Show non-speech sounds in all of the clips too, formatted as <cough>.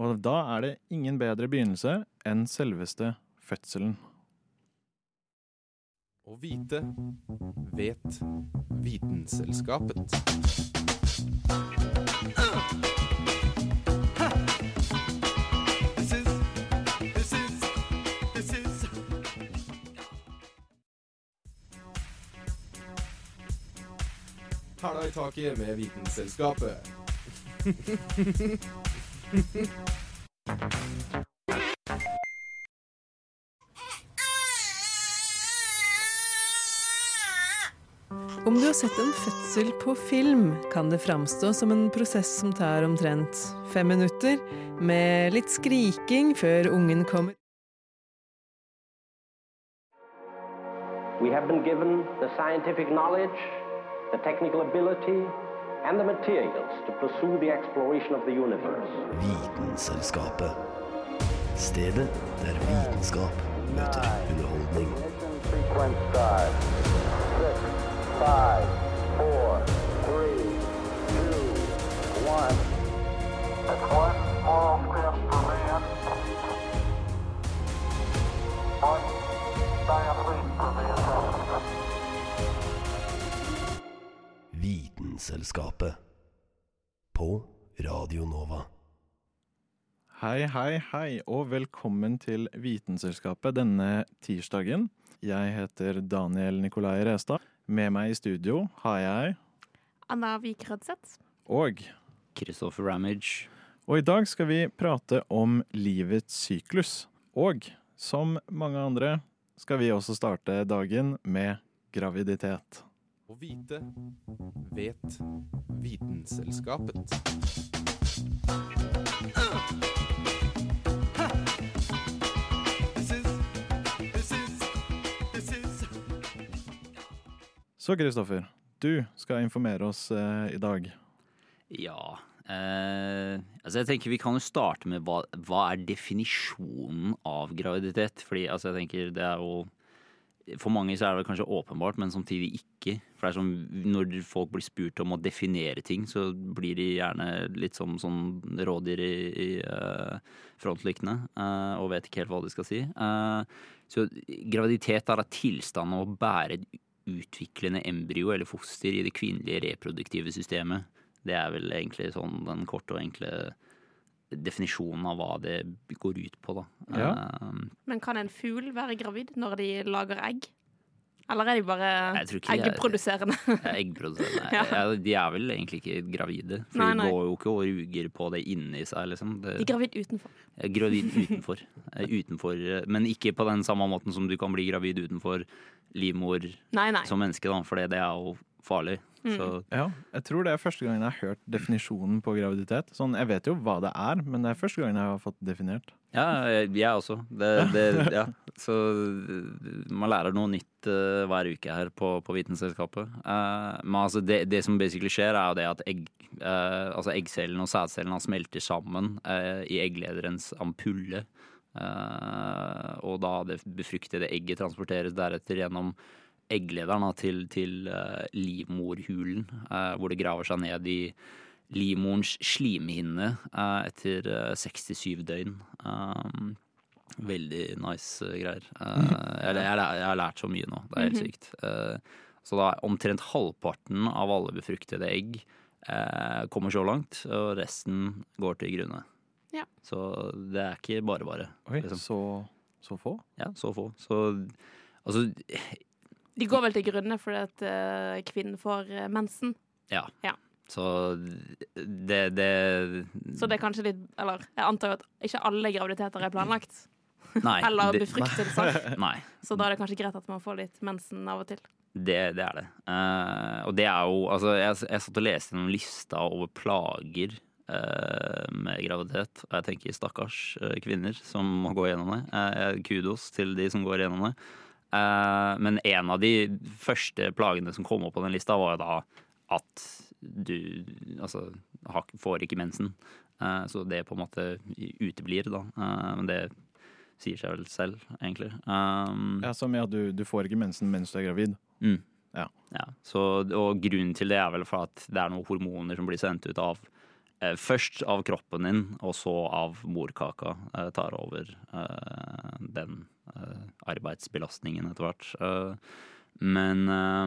Og da er det ingen bedre begynnelse enn selveste fødselen. Å vite vet Vitenselskapet. Hæla i taket med Vitenselskapet. <laughs> <laughs> Om du har sett en fødsel på film, kan det framstå som en prosess som tar omtrent fem minutter, med litt skriking før ungen kommer. We have been given the scientific knowledge, the ability, and the materials to pursue the exploration of the universe. Vitenselskapet. Stedet der vitenskap møter underholdning. Sequence start. Six, five, four, three, two, one. It's one small step for man. One giant Vitenselskapet. På Radio Nova. Hei, hei, hei, og velkommen til Vitenselskapet denne tirsdagen. Jeg heter Daniel Nikolai Restad. Med meg i studio har jeg Anna Vik Rødseth. og Christopher Ramage. Og i dag skal vi prate om livets syklus. Og som mange andre skal vi også starte dagen med graviditet. Å vite vet Vitenselskapet. Så Kristoffer, du skal informere oss eh, i dag. Ja. Eh, altså jeg tenker Vi kan jo starte med hva, hva er definisjonen av graviditet? Fordi altså jeg tenker det er jo For mange så er det kanskje åpenbart, men samtidig ikke. For det er som Når folk blir spurt om å definere ting, så blir de gjerne litt som sånn rådyr i, i uh, frontlyktene uh, og vet ikke helt hva de skal si. Uh, så graviditet er da tilstanden å bære et utviklende embryo eller foster i det kvinnelige reproduktive systemet. Det er vel egentlig sånn den korte og enkle definisjonen av hva det går ut på, da. Ja. Uh, Men kan en fugl være gravid når de lager egg? Eller er de bare Jeg tror ikke de er- eggproduserende? <laughs> Eggproduserende. Ja. ja, de er vel egentlig ikke gravide. For Nei, de går jo ikke og ruger på det inni seg, liksom. Det, De er gravid utenfor. Er gravid utenfor. Eh, utenfor. eh, Men ikke på den samme måten som du kan bli gravid utenfor livmor Nei, nei. som menneske, da, for det er jo farlig. Mm. Så Ja, jeg tror det er første gangen jeg har hørt definisjonen på graviditet. Sånn, Jeg vet jo hva det er, men det er første gangen jeg har fått definert. ja, jeg jeg også. Det, det, ja. Så man lærer noe nytt uh, hver uke her på, på Vitenselskapet. Uh, men altså det, det som basically skjer, er jo det at egg, uh, altså eggcellen og sædcellen smelter sammen i egglederens ampulle. Eh, og da det befruktede egget transporteres deretter gjennom egglederen til, til eh, livmorhulen, eh, hvor det graver seg ned i livmorens slimhinne eh, etter eh, 67 døgn. Um, veldig nice greier. Eh, jeg, jeg, jeg har lært så mye nå. Det er helt sykt. Eh, så da omtrent halvparten av alle befruktede egg eh, kommer så langt, og resten går til grunne. Ja. Så det er ikke bare bare. Oi, liksom. så, så få? Ja, så få. Så altså De går vel til grunne fordi at uh, kvinnen får uh, mensen. Ja. Ja. Så det, det Så det er kanskje litt Eller jeg antar jo at ikke alle graviditeter er planlagt. <laughs> Nei. Eller det, befruktelse. <laughs> nei. Så da er det kanskje greit at man får litt mensen av og til. Det, det er det. Uh, og det er jo Altså, jeg, jeg satt og leste gjennom lista over plager med graviditet, og jeg tenker stakkars kvinner som må gå gjennom det. Kudos til de som går gjennom det. Eh, men en av de første plagene som kom opp på den lista, var da at du altså får ikke mensen. Eh, så det på en måte uteblir, da. Eh, men det sier seg vel selv, egentlig. Ja, Som i at du, du får ikke mensen mens du er gravid. Mm. Ja. Så, og grunnen til det er vel for at det er noen hormoner som blir sendt ut av først av kroppen din, og så av morkaka eh, tar over eh, den eh, arbeidsbelastningen etter hvert. Eh, men, eh,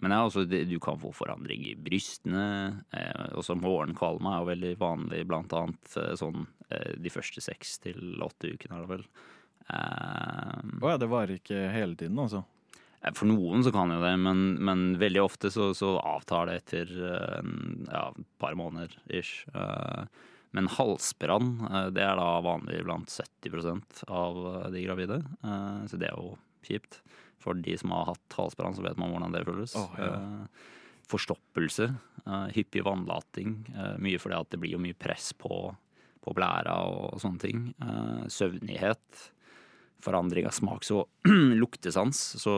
men ja, altså, du kan få forandring i brystene. Eh, også morgenkvalme er jo veldig vanlig, blant annet eh, sånn eh, de første seks til åtte ukene, er det vel. Eh, oh ja, det varer ikke hele tiden, altså. Eh, For noen så kan jo det, men, men veldig ofte så, så avtar det etter et en ja, par måneder ish. Eh, Men halsbrann, eh, det er da vanlig blant 70 av eh, de gravide. Eh, Så det er jo kjipt. For de som har hatt halsbrann, så vet man hvordan det føles. Oh, ja. Eh, Forstoppelse, eh, hyppig vannlating. eh, Mye fordi at det blir jo mye press på, på blæra og sånne ting. Eh, Søvnighet forandring av smaks- og <clears throat> luktesans. Så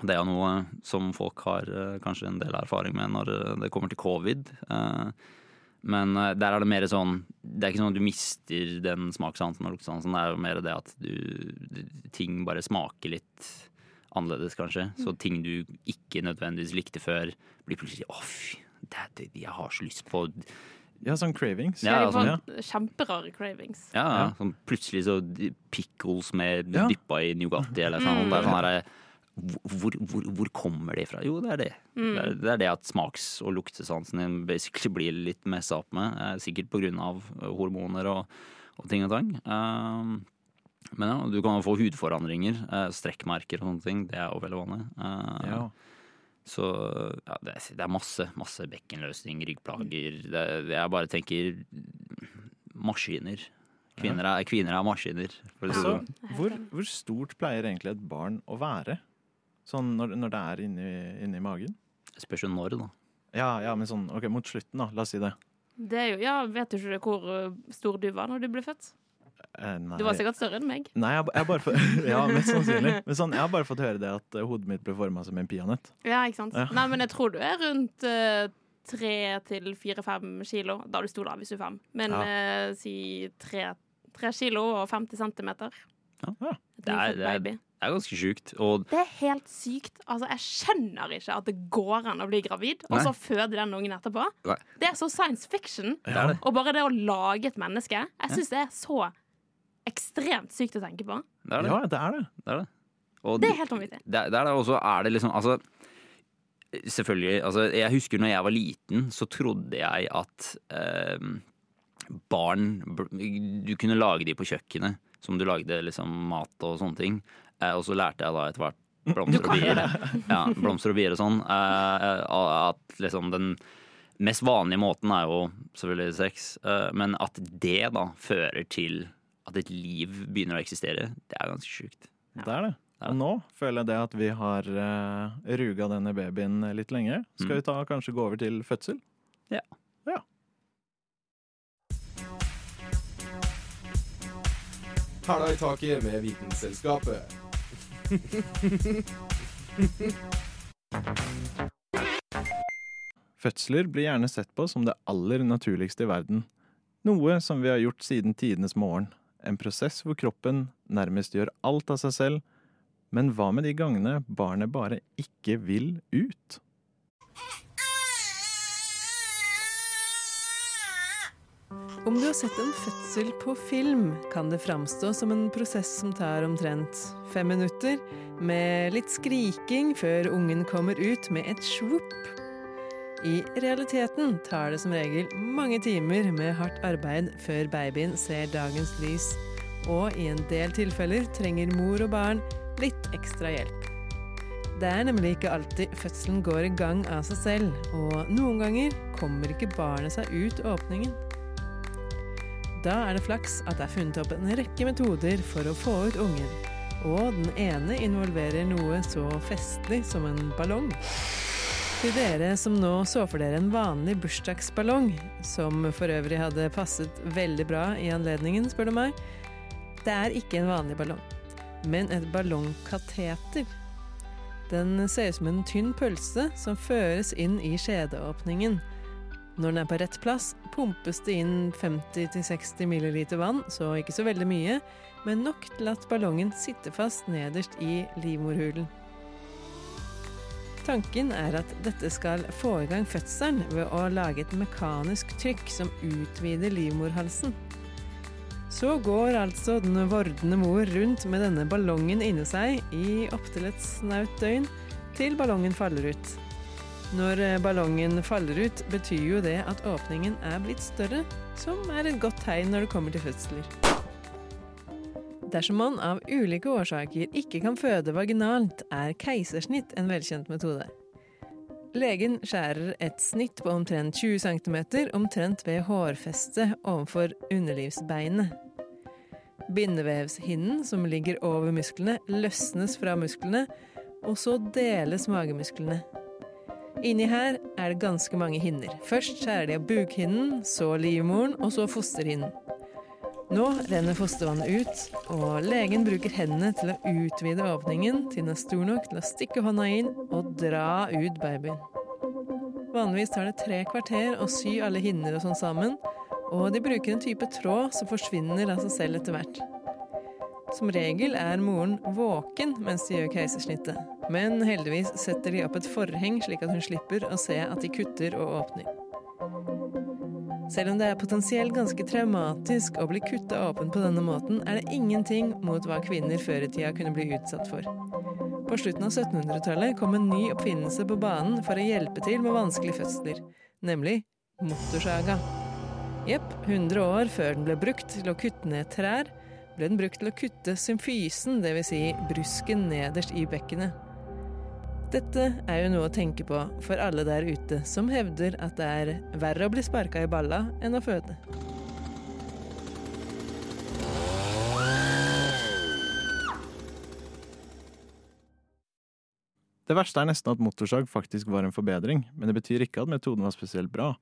det er noe som folk har eh, kanskje en del erfaring med når eh, det kommer til covid. Eh, Men der er det mer sånn Det er ikke sånn at du mister den smakssansen og luktesansen. Det er jo mer det at du, ting bare smaker litt annerledes, kanskje. Så ting du ikke nødvendigvis likte før, blir plutselig Å, fy, det, det, jeg har så lyst på Ja, sånn cravings. Ja, Ja, sånn, får kjemperare cravings. Ja, ja. Ja. Sånn plutselig så pickles med Ja. dyppa i Nugatti eller sånn. Det er sånn her, hvor, hvor, hvor kommer det fra? Jo, det er det. Det, er, det er det at smaks- og luktesansen din basically blir litt messa opp med. eh, Sikkert på grunn av hormoner og, og ting og tang. Um, men ja, du kan jo få hudforandringer, eh, strekkmerker og sånne ting. Det er jo veldig vanlig. Eh, Ja. Så ja, det, er, det er masse, masse bekkenløsning, ryggplager. Det, jeg bare tenker maskiner. Kvinner er, kvinner er maskiner. For å si det Så, sånn. hvor, hvor stort pleier egentlig et barn å være? Sånn når, når det er inni, inni magen? Spørs jo når, da. Ja, ja, men sånn, ok, mot slutten da, la oss si det. Det er jo, ja, Vet du ikke hvor uh, stor du var når du ble født? Eh, nei. Du var sikkert større enn meg. Nei, jeg, jeg bare fått, <laughs> ja, mest sannsynlig. Men sånn, jeg har bare fått høre det at eh, hodet mitt ble formet som en peanøtt. Ja, ikke sant? Ja. Nei, men jeg tror du er rundt uh, tre til fire-fem kilo. Da du sto der hvis du er fem. Men Ja. eh, si tre, tre kilo og 50 centimeter. Ja. Ja. Et Det er- det er- baby. Det er ganske sjukt. Og Det er helt sykt. Altså, jeg skjønner ikke at det går an å bli gravid, og så føde den ungen etterpå. Nei. Det er så science fiction. er. Og bare det å lage et menneske, jeg syns det er så ekstremt sykt å tenke på. Det er det. Ja, det er det. det, er det. Og Det er helt vanvittig. det, er- det er det, og så er det liksom Altså, selvfølgelig altså, Jeg husker når jeg var liten, så trodde jeg at eh, barn Du kunne lage de på kjøkkenet, som du lagde liksom mat og sånne ting. Eh, og så lærte jeg da etter hvert blomster og bier. Ja, blomster og bier og sånn. Eh, at liksom den mest vanlige måten er jo selvfølgelig sex, eh, men at det da fører til at et liv begynner å eksistere, det er ganske sjukt. Det er det. Og nå føler jeg det at vi har uh, ruga denne babyen litt lenge. Skal Mm. vi ta kanskje gå over til fødsel? Ja. Ja. Tæla i taket med Vitenselskapet. Fødsler blir gjerne sett på som det aller naturligste i verden. Noe som vi har gjort siden tidenes morgen. En prosess hvor kroppen nærmest gjør alt av seg selv. Men hva med de gangene barnet bare ikke vil ut? Om du har sett en fødsel på film, kan det framstå som en prosess som tar omtrent fem minutter, med litt skriking før ungen kommer ut med et svopp. I realiteten tar det som regel mange timer med hardt arbeid før babyen ser dagens lys, og i en del tilfeller trenger mor og barn litt ekstra hjelp. Det er nemlig ikke alltid fødselen går i gang av seg selv, og noen ganger kommer ikke barnet seg ut åpningen. Da er det flaks at det er funnet opp en rekke metoder for å få ut ungen. Og den ene involverer noe så festlig som en ballong. Til dere som nå så for dere en vanlig bursdagsballong, som for øvrig hadde passet veldig bra i anledningen, spør du meg. Det er ikke en vanlig ballong, men et ballongkateter. Den ser ut som en tynn pølse som føres inn i skjedeåpningen. Når den er på rett plass, pumpes det inn 50-60 ml vann, så ikke så veldig mye, men nok til at ballongen sitter fast nederst i livmorhulen. Tanken er at dette skal få i gang fødselen ved å lage et mekanisk trykk som utvider livmorhalsen. Så går altså den vordende mor rundt med denne ballongen inni seg i opptil et snaut døgn, til ballongen faller ut. Når eh, ballongen faller ut, betyr jo det at åpningen er blitt større, som er et godt tegn når det kommer til fødsler. Dersom man av ulike årsaker ikke kan føde vaginalt, er keisersnitt en velkjent metode. Legen skjærer et snitt på omtrent 20 cm omtrent ved hårfestet ovenfor underlivsbeinet. Bindevevshinnen som ligger over musklene, løsnes fra musklene, og så deles magemusklene. Inni her er det ganske mange hinner. Først skjærer de av bukhinnen, så livmoren, og så fosterhinnen. Nå renner fostervannet ut, og legen bruker hendene til å utvide åpningen til den er stor nok til å stikke hånda inn og dra ut babyen. Vanligvis tar det tre kvarter å sy alle hinner og sånn sammen, og de bruker en type tråd som forsvinner av seg selv etter hvert. Som regel er moren våken mens de gjør keisersnittet, men heldigvis setter de opp et forheng slik at hun slipper å se at de kutter og åpner. Selv om det er potensielt ganske traumatisk å bli kutta åpen på denne måten, er det ingenting mot hva kvinner før i tida kunne bli utsatt for. På slutten av 1700-tallet kom en ny oppfinnelse på banen for å hjelpe til med vanskelige fødsler, nemlig motorsaga. Jepp, 100 år før den ble brukt til å kutte ned trær, ble den brukt til å kutte symfysen, dvs. Si brusken nederst i bekkenet. Dette er jo noe å tenke på for alle der ute som hevder at det er verre å bli sparka i balla enn å føde. Det verste er nesten at motorsag faktisk var en forbedring, men det betyr ikke at metoden var spesielt bra.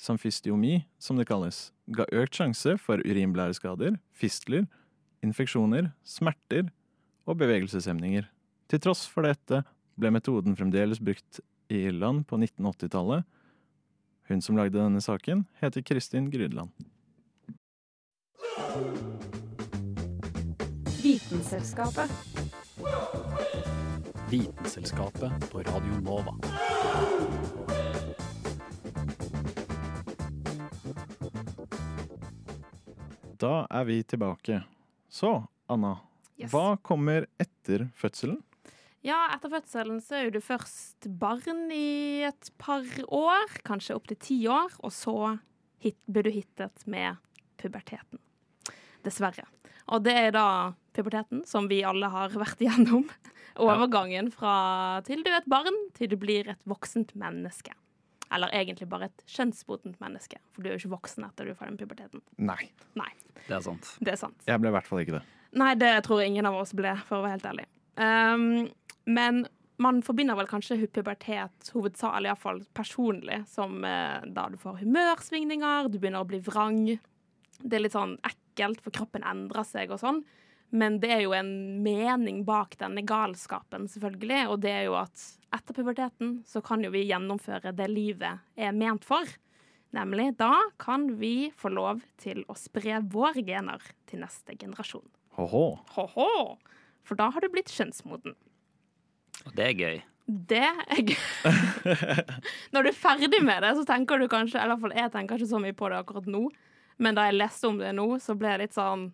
Samfistiomi, som det kalles, ga økt sjanse for urinblæreskader, fistler, infeksjoner, smerter og bevegelseshemninger. Til tross for dette ble metoden fremdeles brukt i Irland på 1980-tallet. Hun som lagde denne saken, heter Kristin Grydland. Vitenselskapet. Vitenselskapet på Radio Nova. Da er vi tilbake. Så, Anna. Yes. Hva kommer etter fødselen? Ja, etter fødselen så er jo du først barn i et par år, kanskje opptil ti år, og så hit, blir du hittet med puberteten. Dessverre. Og det er da puberteten, som vi alle har vært <laughs> igjennom. Overgangen fra til du er et barn, til du blir et voksent menneske. Eller egentlig bare et kjønnsmodent menneske, for du er jo ikke voksen etter du får den puberteten. Nei, Nei, Det er sant. det er sant. jeg ble i hvert fall ikke det. Nei, det tror jeg ingen av oss ble, for å være helt ærlig. Um, men man forbinder vel kanskje pubertet hovedsakelig, iallfall personlig, som eh, da du får humørsvingninger, du begynner å bli vrang. Det er litt sånn ekkelt, for kroppen endrer seg og sånn. Men det er jo en mening bak denne galskapen, selvfølgelig, og det er jo at etter puberteten så kan jo vi gjennomføre det livet er ment for. Nemlig da kan vi få lov til å spre våre gener til neste generasjon. Ho-ho. Ho-ho! For da har du blitt kjønnsmoden. Og det er gøy. Det er gøy. <laughs> Når du er ferdig med det, så tenker du kanskje Eller i hvert fall jeg tenker ikke så mye på det akkurat nå, men da jeg leste om det nå, så ble jeg litt sånn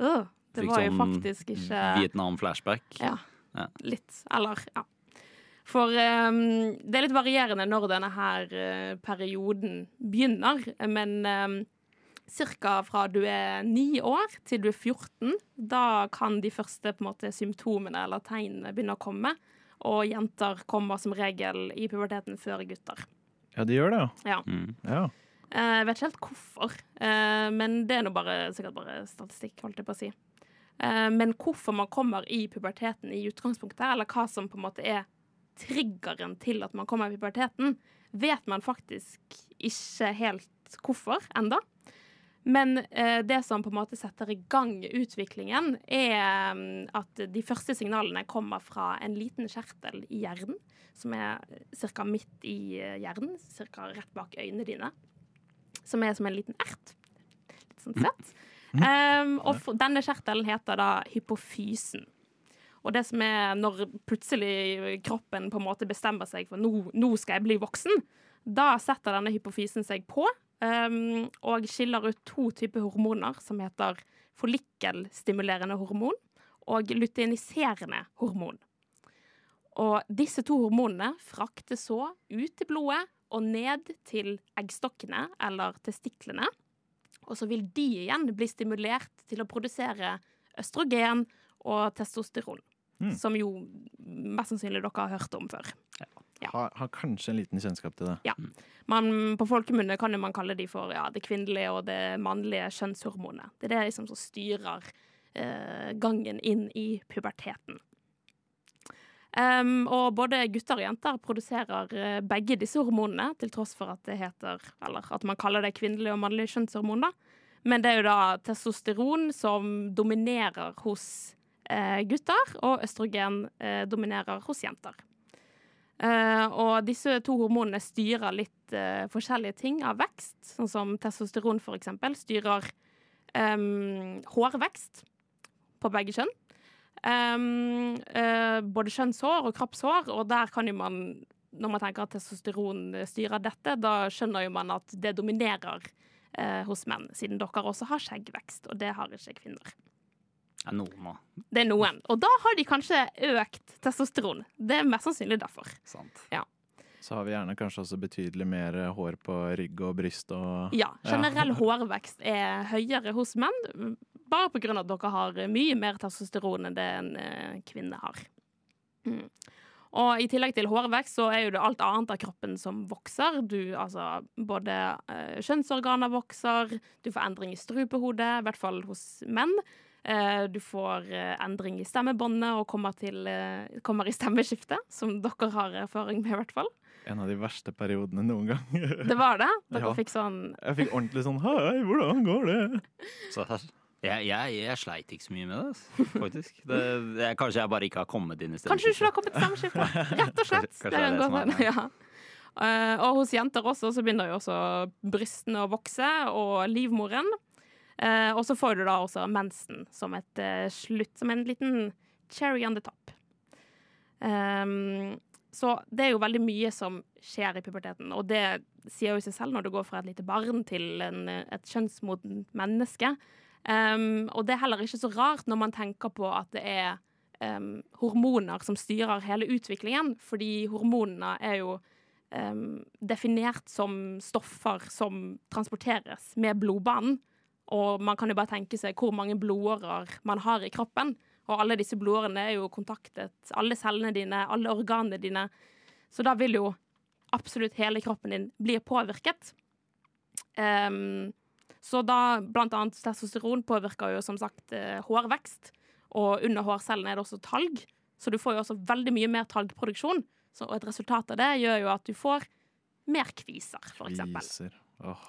øh, Det var jo sånn faktisk ikke Vietnam-flashback. Ja. Ja. Litt. Eller, ja. For um, det er litt varierende når denne her uh, perioden begynner, men um, ca. fra du er ni år til du er 14, da kan de første på en måte, symptomene eller tegnene begynne å komme. Og jenter kommer som regel i puberteten før gutter. Ja, de gjør det, Ja. Mm. ja. Eh, Jeg vet ikke helt hvorfor, eh, men det er nå bare, sikkert bare statistikk, holdt jeg på å si. Eh, Men hvorfor man kommer i puberteten i utgangspunktet, eller hva som på en måte er triggeren til at man kommer i puberteten, vet man faktisk ikke helt hvorfor enda. Men eh, det som på en måte setter i gang utviklingen, er mm, at de første signalene kommer fra en liten kjertel i hjernen, som er ca. midt i eh, hjernen, ca. rett bak øynene dine. Som er som en liten ert. Litt sånn søt. Um, og for, denne kjertelen heter da hypofysen. Og det som er når plutselig kroppen på en måte bestemmer seg for nå, nå skal jeg bli voksen, da setter denne hypofysen seg på um, og skiller ut to typer hormoner som heter follikkelstimulerende hormon og luteiniserende hormon. Og disse to hormonene fraktes så ut i blodet og ned til eggstokkene eller testiklene. Og så vil de igjen bli stimulert til å produsere østrogen og testosteron. Mm. Som jo mest sannsynlig dere har hørt om før. Ja. Har, har kanskje en liten kjennskap til det. Ja. Man, på folkemunne kan jo man kalle de for ja, det kvinnelige og det mannlige kjønnshormonet. Det er det liksom som styrer eh, gangen inn i puberteten. Um, og både gutter og jenter produserer eh, begge disse hormonene, til tross for at det heter Eller at man kaller det kvinnelige og mannlige kjønnshormon, da. Men det er jo da testosteron som dominerer hos gutter, og østrogen eh, dominerer hos jenter. Eh, og disse to hormonene styrer litt eh, forskjellige ting av vekst, sånn som testosteron eksempel styrer em, hårvekst på begge kjønn. Um, uh, både kjønnshår og kroppshår, og der kan jo man når man tenker at testosteron styrer dette, da skjønner jo man at det dominerer eh, hos menn, siden dere også har skjeggvekst, og det har ikke kvinner. Ja, noen må. Det er noen. Og da har de kanskje økt testosteron. Det er mest sannsynlig derfor. Sant. Så har vi gjerne kanskje også betydelig mer hår på rygg og bryst og Ja, generell <laughs> hårvekst er høyere hos menn, bare på grunn av at dere har mye mer testosteron enn det en eh, kvinne har. Mm. Og i tillegg til hårvekst så er jo det alt annet av kroppen som vokser. Du, altså, både eh, kjønnsorganer vokser, du får endring i strupehodet, i hvert fall hos menn. Eh, du får eh, endring i stemmebåndet og kommer, til, eh, kommer i stemmeskiftet, som dere har erfaring med, i hvert fall. En av de verste periodene noen gang. Det var det. <laughs> Dere Ja. fikk sånn Jeg fikk ordentlig sånn Hei, hvordan går det? Så her- jeg, jeg, jeg sleit ikke så mye med det, altså, faktisk. Det, jeg, kanskje jeg bare ikke har kommet inn i stedet. Kanskje du ikke har kommet til stemmeskifte? Rett og slett. Kanskje <laughs> kanskje det er det som er ja. Eh, og hos jenter også så begynner jo også brystene å vokse, og livmoren. Eh, og så får du da også mensen som et eh, slutt, som en liten cherry on the top. Ehm, så det er jo veldig mye som skjer i puberteten, og det sier jo seg selv når du går fra et lite barn til en, et kjønnsmodent menneske. Um, og det er heller ikke så rart når man tenker på at det er um, hormoner som styrer hele utviklingen, fordi hormonene er jo definert som stoffer som transporteres med blodbanen. Og man kan jo bare tenke seg hvor mange blodårer man har i kroppen. Og alle disse blodårene er jo kontaktet, alle cellene dine, alle organene dine. Så da vil jo absolutt hele kroppen din bli påvirket. Um, så da blant annet testosteron påvirker jo som sagt eh, hårvekst. Og under hårcellene er det også talg, så du får jo også veldig mye mer talgproduksjon. Så, og et resultat av det gjør jo at du får mer kviser, for eksempel. Oh. Åh.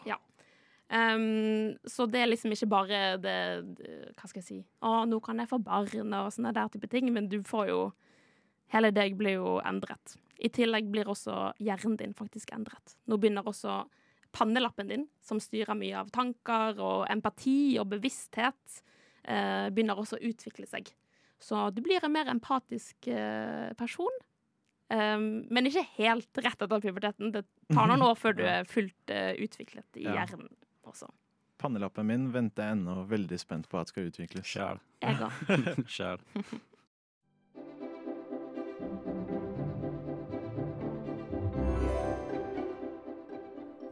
Um, så det er liksom ikke bare det, det Hva skal jeg si Å, nå kan jeg få barn og sånne der type ting, men du får jo Hele deg blir jo endret. I tillegg blir også hjernen din faktisk endret. Nå begynner også pannelappen din, som styrer mye av tanker og empati og bevissthet, eh, begynner også å utvikle seg. Så du blir en mer empatisk eh, person. Um, men ikke helt rett etter puberteten. Det tar noen år før du <laughs> er fullt uh, utviklet i Ja. hjernen også. Pannelappen min venter jeg ennå veldig spent på at skal utvikles. Sjæl. Jeg òg. Sjæl. <laughs>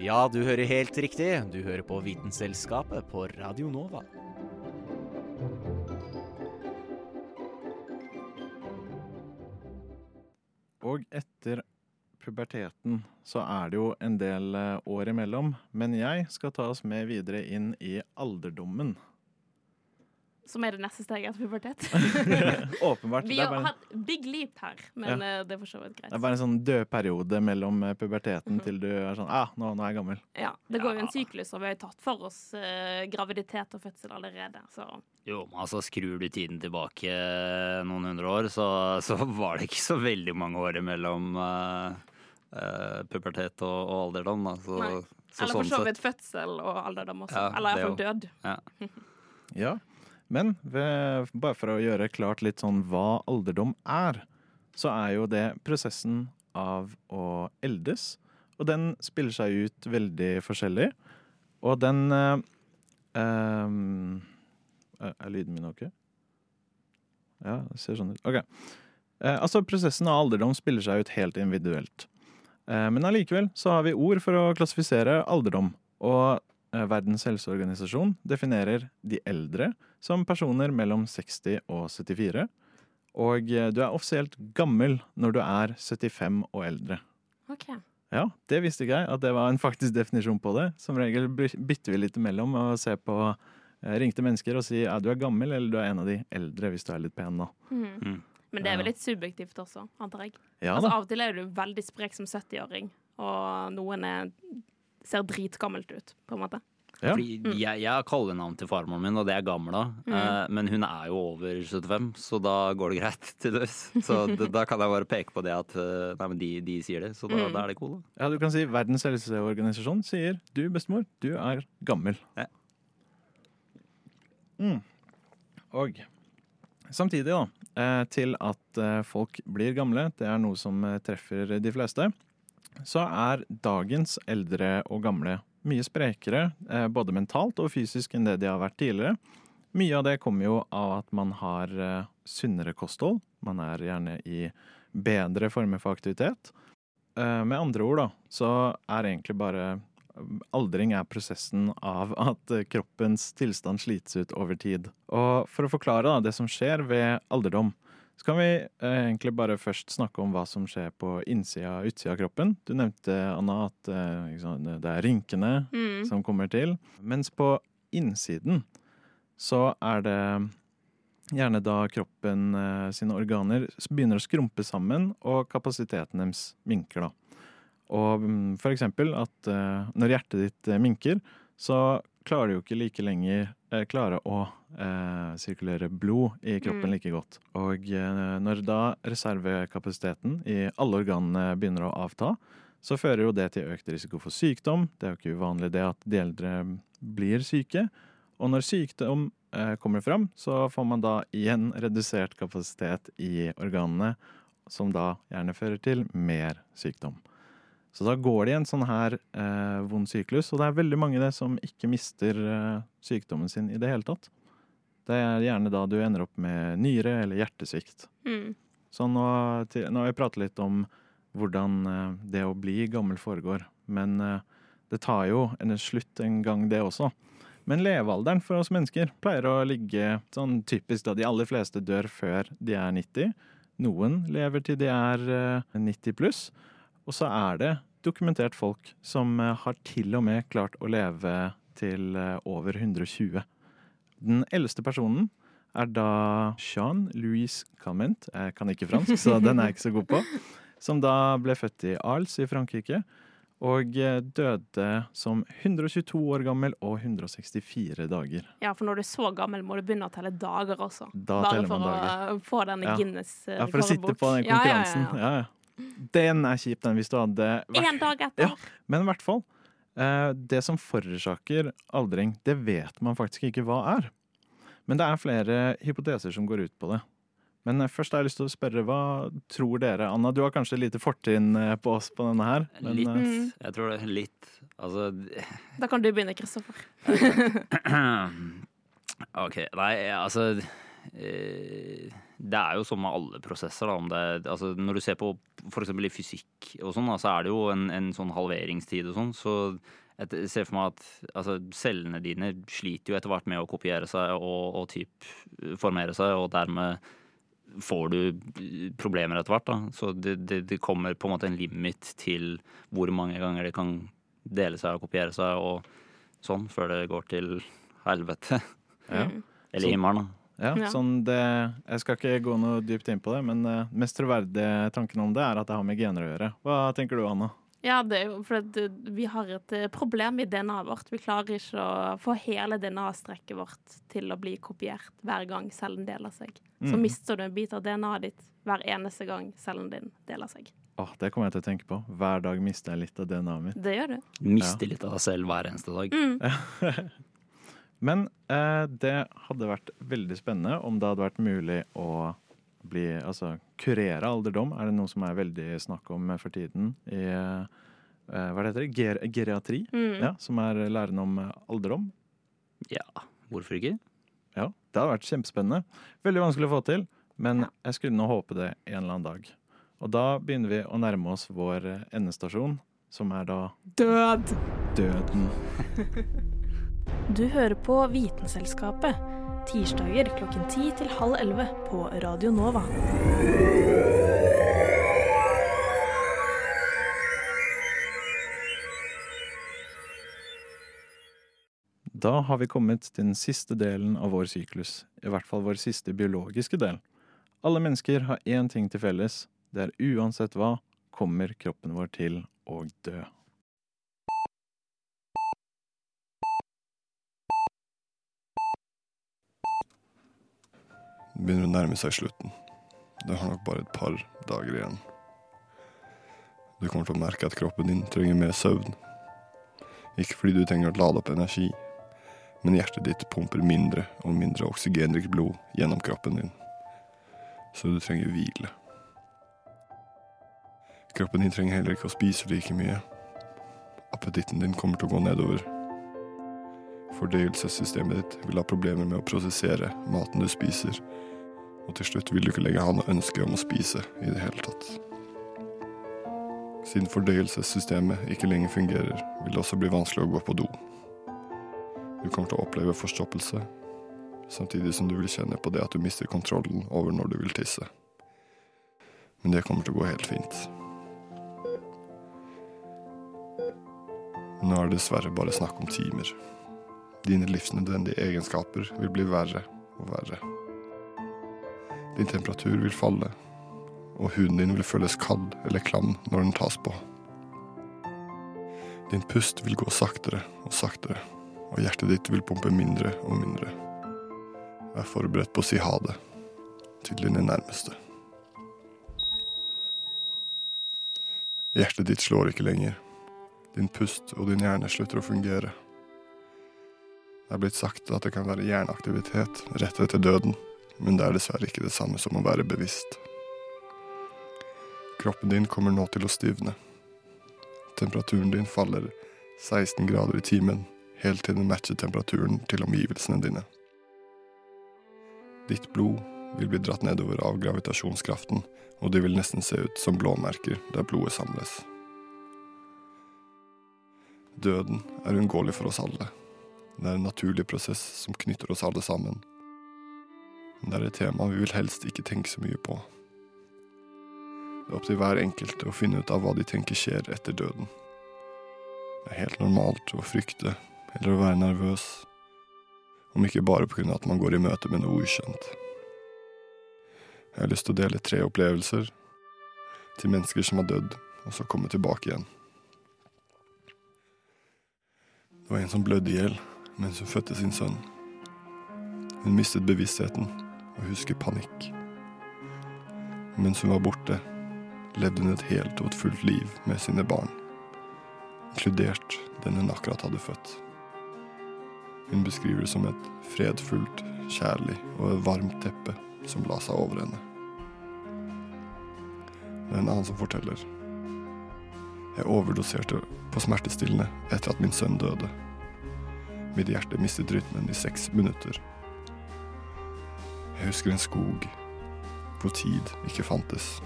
Ja, du hører helt riktig. Du hører på Vitenselskapet på Radio Nova. Og etter puberteten så er det jo en del eh, år imellom, men jeg skal ta oss med videre inn i alderdommen. Som er det neste steget etter pubertet. <laughs> Åpenbart. Vi har bare, hatt big leap her, men ja. det er for så vidt greit. det er bare en sånn død periode mellom eh, puberteten Mhm. til du er sånn ah, nå, nå er jeg gammel. Ja, Det går jo en syklus, og vi har jo tatt for oss eh, graviditet og fødsel allerede. Så Jo, men altså skrur du tiden tilbake noen hundre år, så, så var det ikke så veldig mange år imellom. eh, eh, pubertet og, og alderdom. Da. Så, så Eller for sånn så vidt fødsel og alderdom også. Ja, Eller iallfall død. Ja. <laughs> Ja. Men ved, bare for å gjøre klart litt sånn hva alderdom er, så er jo det prosessen av å eldes. Og den spiller seg ut veldig forskjellig. Og den eh, ehm, Er er lyden min ok? Ja, det ser sånn ut. OK. Eh, altså, prosessen av alderdom spiller seg ut helt individuelt. Eh, men allikevel så har vi ord for å klassifisere alderdom. Og eh, Verdens helseorganisasjon definerer de eldre som personer mellom 60 og 74. Og eh, du er offisielt gammel når du er 75 og eldre. OK. Ja, det visste ikke jeg, at det var en faktisk definisjon på det. Som regel bytter vi litt imellom og ser på ringte mennesker og sier ja, du er gammel eller du er en av de eldre hvis du er litt pen. da. Mm. Men det er vel litt subjektivt også, antar jeg. Ja altså, av og til er du veldig sprek som 70-åring, og noen er, ser dritgammelt ut, på en måte. Ja. Fordi jeg, jeg har kallenavn til farmoren min, og det er Gamla. Mm. Eh, men hun er jo over 75, så da går det greit, <laughs> tydeligvis. Så <laughs> det, da kan jeg bare peke på det at eh, nei, men de, de sier det, så da, Mm. da er det cool. Da. Ja, du kan si Verdens helseorganisasjon sier du, bestemor, du er gammel. Ja. Mm. Og samtidig, da, eh, til at eh, folk blir gamle, det er noe som eh, treffer de fleste, så er dagens eldre og gamle mye sprekere, eh, både mentalt og fysisk, enn det de har vært tidligere. Mye av det kommer jo av at man har eh, sunnere kosthold. Man er gjerne i bedre former for aktivitet. Eh, Med andre ord, da, så er egentlig bare Aldring er prosessen av at eh, kroppens tilstand slites ut over tid. Og for å forklare da, det som skjer ved alderdom, så kan vi eh, egentlig bare først snakke om hva som skjer på innsida og utsida av kroppen. Du nevnte, Anna, at eh, sant, det er rynkene Mm. som kommer til. Mens på innsiden så er det gjerne da kroppen eh, sine organer begynner å skrumpe sammen, og kapasiteten deres minker, da. Og mm, for eksempel at eh, når hjertet ditt eh, minker, så klarer du jo ikke like lenger eh, klare å eh, sirkulere blod i kroppen Mm. like godt. Og eh, når da reservekapasiteten i alle organene begynner å avta, så fører jo det til økt risiko for sykdom. Det er jo ikke uvanlig det at de eldre blir syke. Og når sykdom eh, kommer fram, så får man da igjen redusert kapasitet i organene, som da gjerne fører til mer sykdom. Så da går det i en sånn her eh, vond syklus, og det er veldig mange det som ikke mister eh, sykdommen sin i det hele tatt. Det er gjerne da du ender opp med nyre eller hjertesvikt. Mm. Så nå, til, nå har vi pratet litt om hvordan eh, det å bli gammel foregår, men eh, det tar jo en slutt en gang, det også. Men levealderen for oss mennesker pleier å ligge sånn typisk da de aller fleste dør før de er 90. Noen lever til de er eh, 90 pluss. Og så er det dokumentert folk som eh, har til og med klart å leve til eh, over 120. Den eldste personen er da Jean-Louis Calment. Jeg kan ikke fransk, så <laughs> den er jeg ikke så god på. Som da ble født i Arles i Frankrike. Og eh, døde som 122 år gammel og 164 dager. Ja, for når du er så gammel, må du begynne å telle dager også. Da Bare for å få denne Ja. Guinness eh, Ja, for å sitte på den konkurransen. ja. Ja, ja. Den er kjip, den, hvis du hadde vært En dag etter. Ja, men i hvert fall. eh, Det som forårsaker aldring, det vet man faktisk ikke hva er. Men det er flere hypoteser som går ut på det. Men eh, først har jeg lyst til å spørre, hva tror dere? Anna, du har kanskje lite fortrinn eh, på oss på denne her. Men, Litt. Mm. Jeg tror det er litt. Altså Da kan du begynne, Kristoffer. <laughs> OK. Nei, altså eh, Det er jo sånn med alle prosesser. Da, om det, altså, når du ser på f.eks. i fysikk og sånn, så er det jo en, en sånn halveringstid og sånn. Så jeg ser for meg at altså, cellene dine sliter jo etter hvert med å kopiere seg og, og typ formere seg, og dermed får du problemer etter hvert. Da. Så det, det, det kommer på en måte en limit til hvor mange ganger det kan dele seg og kopiere seg og sånn, før det går til helvete. Ja. Eller himmelen, da. Ja, Ja. sånn det, jeg skal ikke gå noe dypt inn på det, men uh, mest troverdige tanken om det er at det har med gener å gjøre. Hva tenker du, Anna? Ja, det er jo fordi eh, vi har et eh, problem i DNA-et vårt. Vi klarer ikke å få hele DNA-strekket vårt til å bli kopiert hver gang cellen deler seg. Så Mm. mister du en bit av DNA-et ditt hver eneste gang cellen din deler seg. Åh, det kommer jeg til å tenke på. Hver dag mister jeg litt av DNA-et mitt. Det gjør du. Mister litt av deg selv hver eneste dag. Mm. <laughs> Men eh, det hadde vært veldig spennende om det hadde vært mulig å bli, altså, kurere alderdom. Er det noe som er veldig snakk om for tiden i eh, hva det heter Ger geriatri? Mm. Ja, som er læren om alderdom. Ja, hvorfor ikke? Ja, det hadde vært kjempespennende. Veldig vanskelig å få til, men jeg skulle nå håpe det en eller annen dag. Og da begynner vi å nærme oss vår endestasjon, som er da Død! døden. <laughs> Du hører på Vitenselskapet. Tirsdager klokken ti til halv 11 på Radio Nova. Da har vi kommet til den siste delen av vår syklus, i hvert fall vår siste biologiske del. Alle mennesker har én ting til felles. Det er uansett hva, kommer kroppen vår til å dø. Begynner å nærme seg slutten. Det har nok bare et par dager igjen. Du kommer til å merke at kroppen din trenger mer søvn. Ikke fordi du trenger å lade opp energi, men hjertet ditt pumper mindre og mindre oksygenrikt blod gjennom kroppen din. Så du trenger hvile. Kroppen din trenger heller ikke å spise like mye. Appetitten din kommer til å gå nedover. Fordøyelsessystemet ditt vil ha problemer med å prosessere maten du spiser, og til slutt vil du ikke lenger ha noe ønske om å spise i det hele tatt. Siden fordøyelsessystemet ikke lenger fungerer, vil det også bli vanskelig å gå på do. Du kommer til å oppleve forstoppelse, samtidig som du vil kjenne på det at du mister kontrollen over når du vil tisse. Men det kommer til å gå helt fint. Nå er det dessverre bare snakk om timer. Dine livsnødvendige egenskaper vil bli verre og verre. Din temperatur vil falle, og huden din vil føles kald eller klam når den tas på. Din pust vil gå saktere og saktere, og hjertet ditt vil pumpe mindre og mindre. Vær forberedt på å si ha det til dine nærmeste. Hjertet ditt slår ikke lenger. Din pust og din hjerne slutter å fungere. Det er blitt sagt at det kan være hjerneaktivitet rett etter døden, men det er dessverre ikke det samme som å være bevisst. Kroppen din kommer nå til å stivne. Temperaturen din faller 16 grader i timen, helt til den matcher temperaturen til omgivelsene dine. Ditt blod vil bli dratt nedover av gravitasjonskraften, og det vil nesten se ut som blåmerker der blodet samles. Døden er uunngåelig for oss alle. Det er en naturlig prosess som knytter oss alle sammen. Men det er et tema vi vil helst ikke tenke så mye på. Det er opp til hver enkelt å finne ut av hva de tenker skjer etter døden. Det er helt normalt å frykte eller å være nervøs, om ikke bare av at man går i møte med noe ukjent. Jeg har lyst til å dele tre opplevelser til mennesker som har dødd, og så komme tilbake igjen. Det var en som blødde i hjel mens hun fødte sin sønn. Hun mistet bevisstheten og husker panikk. Mens hun var borte, levde hun et helt og et fullt liv med sine barn, inkludert den hun akkurat hadde født. Hun beskriver det som et fredfullt, kjærlig og et varmt teppe som la seg over henne. Det er en annen som forteller. Jeg overdoserte på smertestillende etter at min sønn døde. Mitt hjerte mistet rytmen i seks minutter. Jeg husker en skog hvor tid ikke fantes.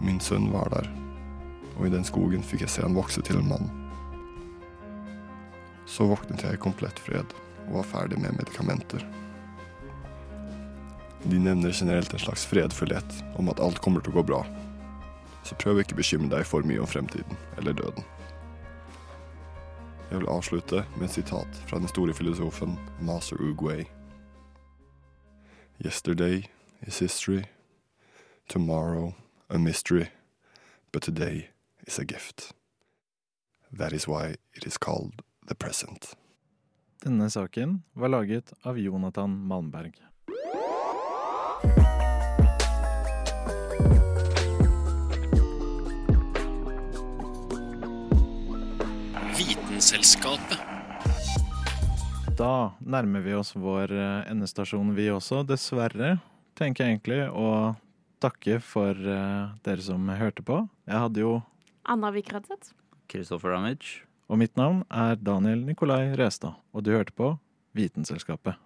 Min sønn var der, og i den skogen fikk jeg se han vokse til en mann. Så våknet jeg i komplett fred og var ferdig med medikamenter. De nevner generelt en slags fredfullhet om at alt kommer til å gå bra. Så prøv ikke å bekymre deg for mye om fremtiden eller døden. Jeg vil avslutte med et sitat fra den store filosofen Master Uguay. Yesterday is history, tomorrow a mystery, but today is a gift. That is why it is called the present. Denne saken var laget av Jonathan Malmberg. Vitenselskapet. Da nærmer vi oss vår eh, endestasjon, vi også. Dessverre, tenker jeg egentlig, å takke for eh, dere som hørte på. Jeg hadde jo Anna Vik Rødseth. Kristoffer Ramage. Og mitt navn er Daniel Nikolai Restad, og du hørte på Vitenselskapet.